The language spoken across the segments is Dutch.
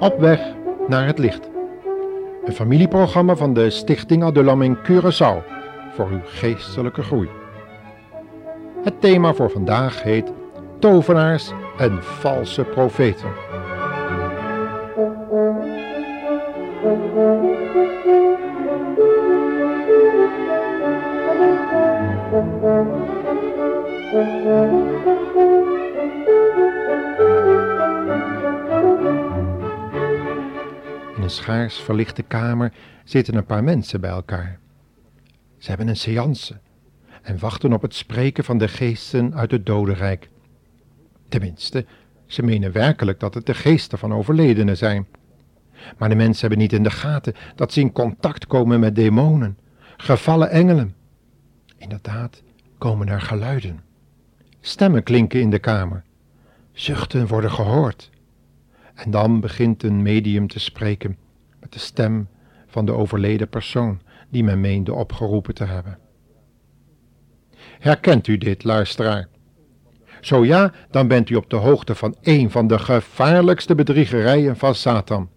Op weg naar het licht. Een familieprogramma van de Stichting Adulam in Curaçao voor uw geestelijke groei. Het thema voor vandaag heet Tovenaars en valse profeten. Een schaars verlichte kamer zitten een paar mensen bij elkaar. Ze hebben een seance en wachten op het spreken van de geesten uit het dodenrijk. Tenminste, ze menen werkelijk dat het de geesten van overledenen zijn. Maar de mensen hebben niet in de gaten dat ze in contact komen met demonen, gevallen engelen. Inderdaad komen er geluiden. Stemmen klinken in de kamer. Zuchten worden gehoord. En dan begint een medium te spreken de stem van de overleden persoon die men meende opgeroepen te hebben. Herkent u dit, luisteraar? Zo ja, dan bent u op de hoogte van een van de gevaarlijkste bedriegerijen van Satan,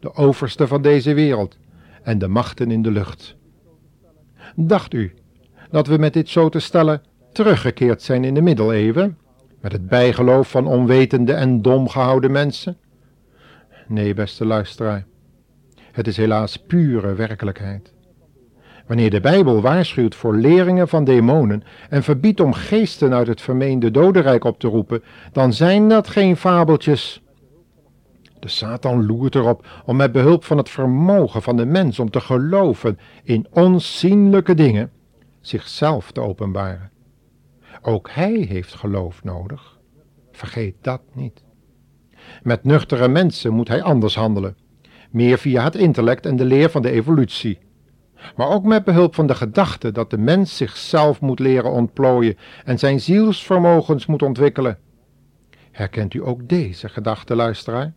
de overste van deze wereld en de machten in de lucht. Dacht u dat we met dit zo te stellen teruggekeerd zijn in de middeleeuwen, met het bijgeloof van onwetende en dom gehouden mensen? Nee, beste luisteraar, het is helaas pure werkelijkheid. Wanneer de Bijbel waarschuwt voor leringen van demonen en verbiedt om geesten uit het vermeende dodenrijk op te roepen, dan zijn dat geen fabeltjes. De Satan loert erop om met behulp van het vermogen van de mens om te geloven in onzienlijke dingen zichzelf te openbaren. Ook hij heeft geloof nodig. Vergeet dat niet. Met nuchtere mensen moet hij anders handelen, meer via het intellect en de leer van de evolutie. Maar ook met behulp van de gedachte dat de mens zichzelf moet leren ontplooien en zijn zielsvermogens moet ontwikkelen. Herkent u ook deze gedachte, luisteraar?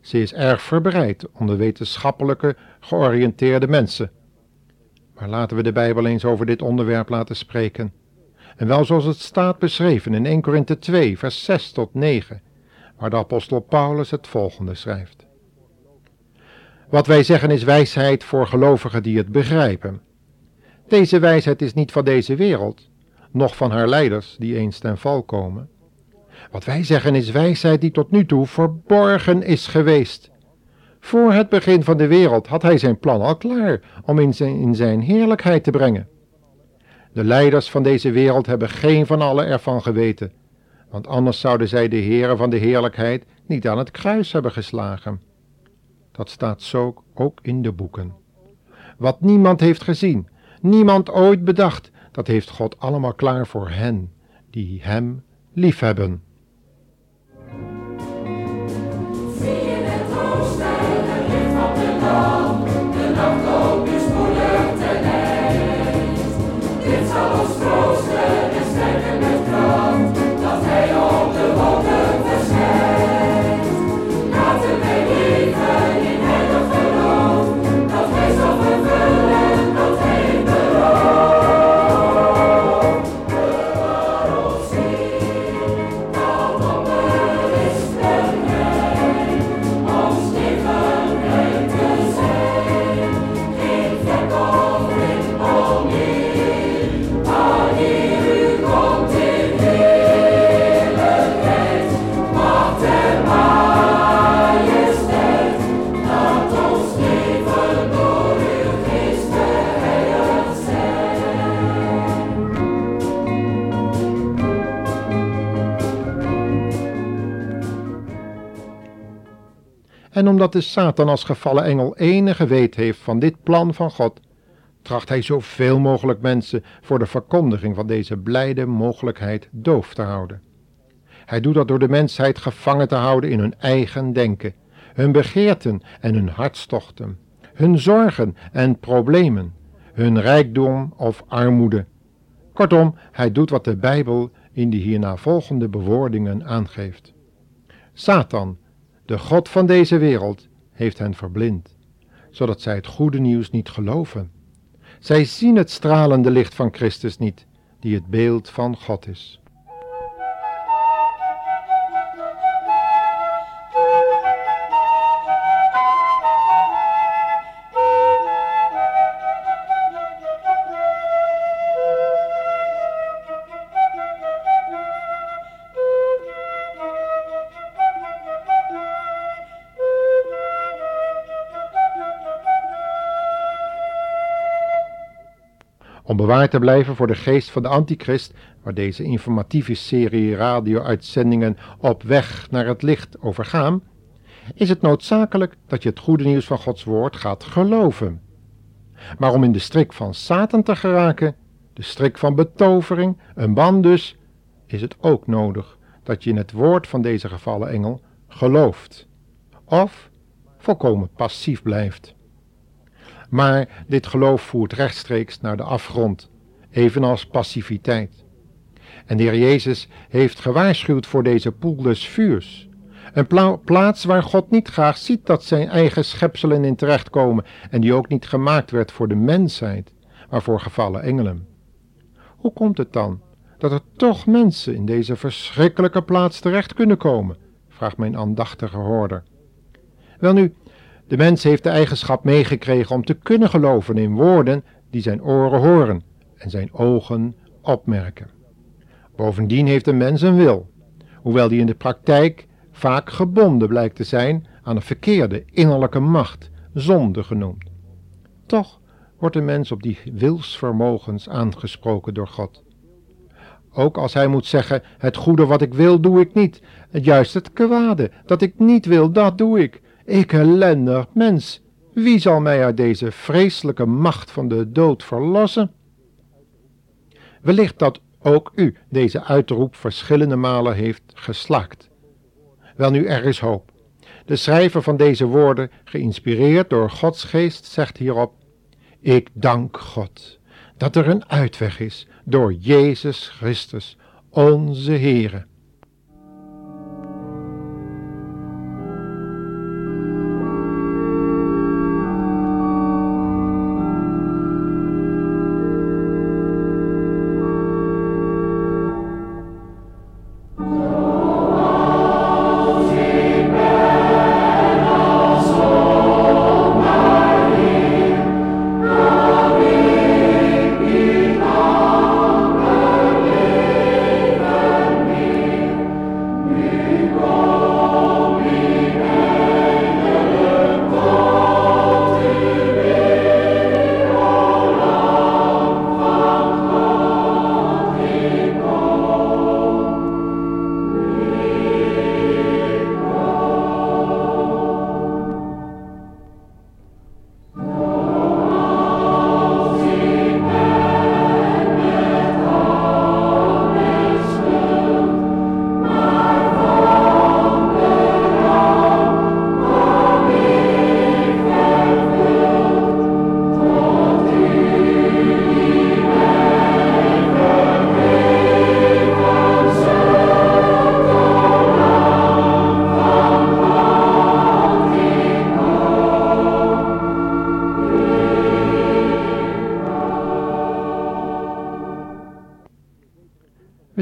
Ze is erg verbreid onder wetenschappelijke georiënteerde mensen. Maar laten we de Bijbel eens over dit onderwerp laten spreken. En wel zoals het staat beschreven in 1 Korinthe 2, vers 6 tot 9, waar de apostel Paulus het volgende schrijft. Wat wij zeggen is wijsheid voor gelovigen die het begrijpen. Deze wijsheid is niet van deze wereld, noch van haar leiders die eens ten val komen. Wat wij zeggen is wijsheid die tot nu toe verborgen is geweest. Voor het begin van de wereld had hij zijn plan al klaar om in zijn, in zijn heerlijkheid te brengen. De leiders van deze wereld hebben geen van allen ervan geweten, want anders zouden zij de heren van de heerlijkheid niet aan het kruis hebben geslagen. Dat staat zo ook in de boeken. Wat niemand heeft gezien, niemand ooit bedacht, dat heeft God allemaal klaar voor hen die Hem liefhebben. En omdat de Satan als gevallen engel enige weet heeft van dit plan van God, tracht hij zoveel mogelijk mensen voor de verkondiging van deze blijde mogelijkheid doof te houden. Hij doet dat door de mensheid gevangen te houden in hun eigen denken, hun begeerten en hun hartstochten, hun zorgen en problemen, hun rijkdom of armoede. Kortom, hij doet wat de Bijbel in de hierna volgende bewoordingen aangeeft. Satan, de God van deze wereld, heeft hen verblind, zodat zij het goede nieuws niet geloven. Zij zien het stralende licht van Christus niet, die het beeld van God is. Om bewaard te blijven voor de geest van de antichrist, waar deze informatieve serie radio-uitzendingen op weg naar het licht over gaan, is het noodzakelijk dat je het goede nieuws van Gods woord gaat geloven. Maar om in de strik van Satan te geraken, de strik van betovering, een band dus, is het ook nodig dat je in het woord van deze gevallen engel gelooft. Of volkomen passief blijft. Maar dit geloof voert rechtstreeks naar de afgrond, evenals passiviteit. En de Heer Jezus heeft gewaarschuwd voor deze poel des vuurs. Een plaats waar God niet graag ziet dat zijn eigen schepselen in terechtkomen en die ook niet gemaakt werd voor de mensheid, maar voor gevallen engelen. Hoe komt het dan dat er toch mensen in deze verschrikkelijke plaats terecht kunnen komen? vraagt mijn aandachtige hoorder. Welnu, de mens heeft de eigenschap meegekregen om te kunnen geloven in woorden die zijn oren horen en zijn ogen opmerken. Bovendien heeft een mens een wil, hoewel die in de praktijk vaak gebonden blijkt te zijn aan een verkeerde innerlijke macht, zonde genoemd. Toch wordt de mens op die wilsvermogens aangesproken door God. Ook als hij moet zeggen: Het goede wat ik wil, doe ik niet. Het juist het kwade dat ik niet wil, dat doe ik. Ik ellendig mens, wie zal mij uit deze vreselijke macht van de dood verlossen? Wellicht dat ook u deze uitroep verschillende malen heeft geslaakt. Welnu, er is hoop. De schrijver van deze woorden, geïnspireerd door Gods geest, zegt hierop: Ik dank God dat er een uitweg is door Jezus Christus, onze Heere.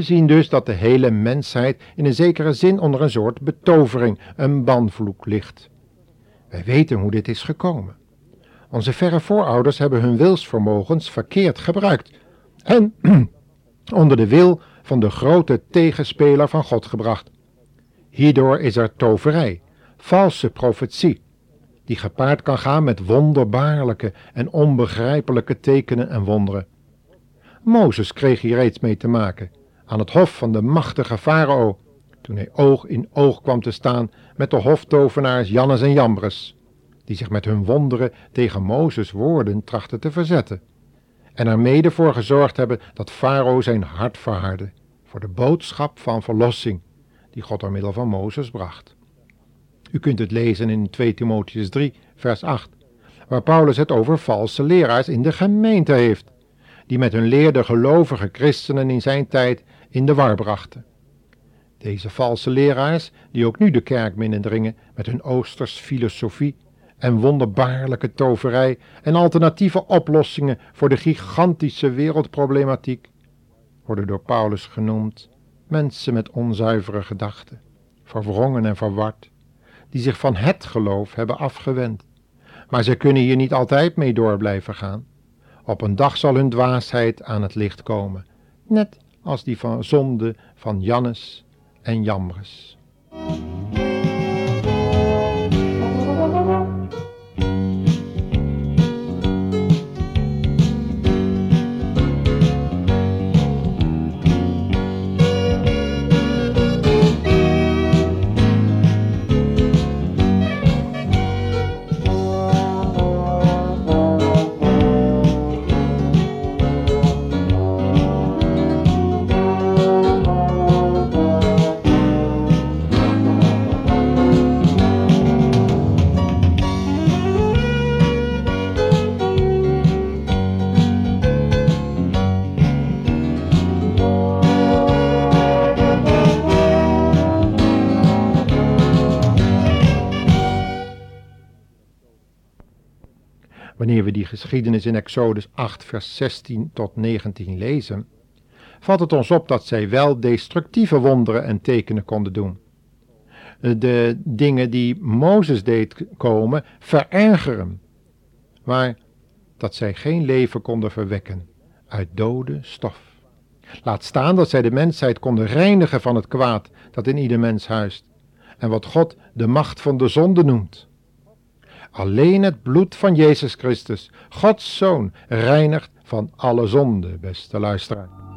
We zien dus dat de hele mensheid in een zekere zin onder een soort betovering, een banvloek ligt. Wij weten hoe dit is gekomen. Onze verre voorouders hebben hun wilsvermogens verkeerd gebruikt en onder de wil van de grote tegenspeler van God gebracht. Hierdoor is er toverij, valse profetie, die gepaard kan gaan met wonderbaarlijke en onbegrijpelijke tekenen en wonderen. Mozes kreeg hier reeds mee te maken aan het hof van de machtige farao, toen hij oog in oog kwam te staan met de hoftovenaars Jannes en Jambres, die zich met hun wonderen tegen Mozes woorden trachten te verzetten, en er mede voor gezorgd hebben dat farao zijn hart verhardde voor de boodschap van verlossing, die God door middel van Mozes bracht. U kunt het lezen in 2 Timotheus 3, vers 8, waar Paulus het over valse leraars in de gemeente heeft, die met hun leer de gelovige christenen in zijn tijd in de war brachten. Deze valse leraars, die ook nu de kerk binnendringen met hun oosters filosofie en wonderbaarlijke toverij en alternatieve oplossingen voor de gigantische wereldproblematiek, worden door Paulus genoemd mensen met onzuivere gedachten, verwrongen en verward, die zich van het geloof hebben afgewend. Maar zij kunnen hier niet altijd mee door blijven gaan. Op een dag zal hun dwaasheid aan het licht komen, net als die van zonde van Jannes en Jambres. Wanneer we die geschiedenis in Exodus 8, vers 16 tot 19 lezen, valt het ons op dat zij wel destructieve wonderen en tekenen konden doen. De dingen die Mozes deed komen, verergeren, maar dat zij geen leven konden verwekken uit dode stof. Laat staan dat zij de mensheid konden reinigen van het kwaad dat in ieder mens huist, en wat God de macht van de zonde noemt. Alleen het bloed van Jezus Christus, Gods Zoon, reinigt van alle zonde, beste luisteraar.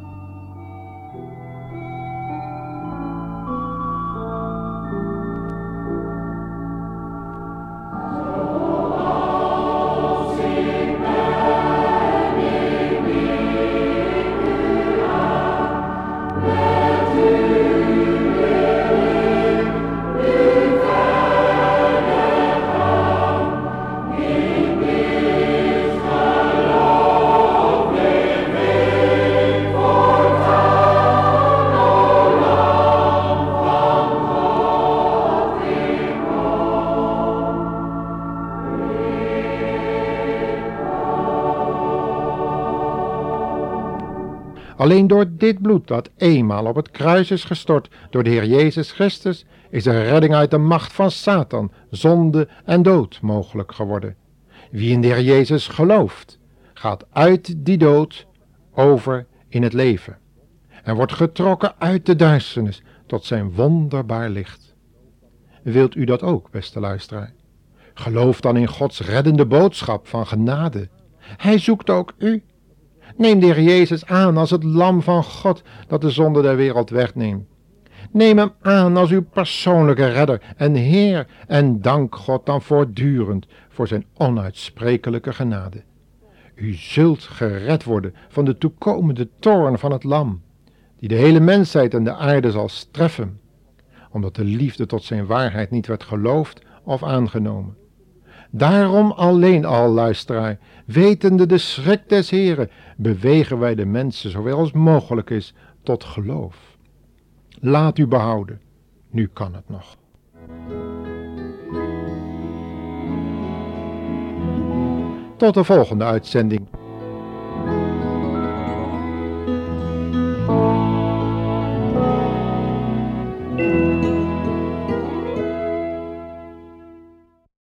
Alleen door dit bloed dat eenmaal op het kruis is gestort door de Heer Jezus Christus, is er redding uit de macht van Satan, zonde en dood mogelijk geworden. Wie in de Heer Jezus gelooft, gaat uit die dood over in het leven en wordt getrokken uit de duisternis tot zijn wonderbaar licht. Wilt u dat ook, beste luisteraar? Geloof dan in Gods reddende boodschap van genade. Hij zoekt ook u Neem de Heer Jezus aan als het lam van God dat de zonde der wereld wegneemt. Neem hem aan als uw persoonlijke redder en Heer en dank God dan voortdurend voor zijn onuitsprekelijke genade. U zult gered worden van de toekomende toorn van het lam, die de hele mensheid en de aarde zal streffen, omdat de liefde tot zijn waarheid niet werd geloofd of aangenomen. Daarom alleen al, luisteraar, wetende de schrik des Heren, bewegen wij de mensen zowel als mogelijk is tot geloof. Laat u behouden, nu kan het nog. Tot de volgende uitzending.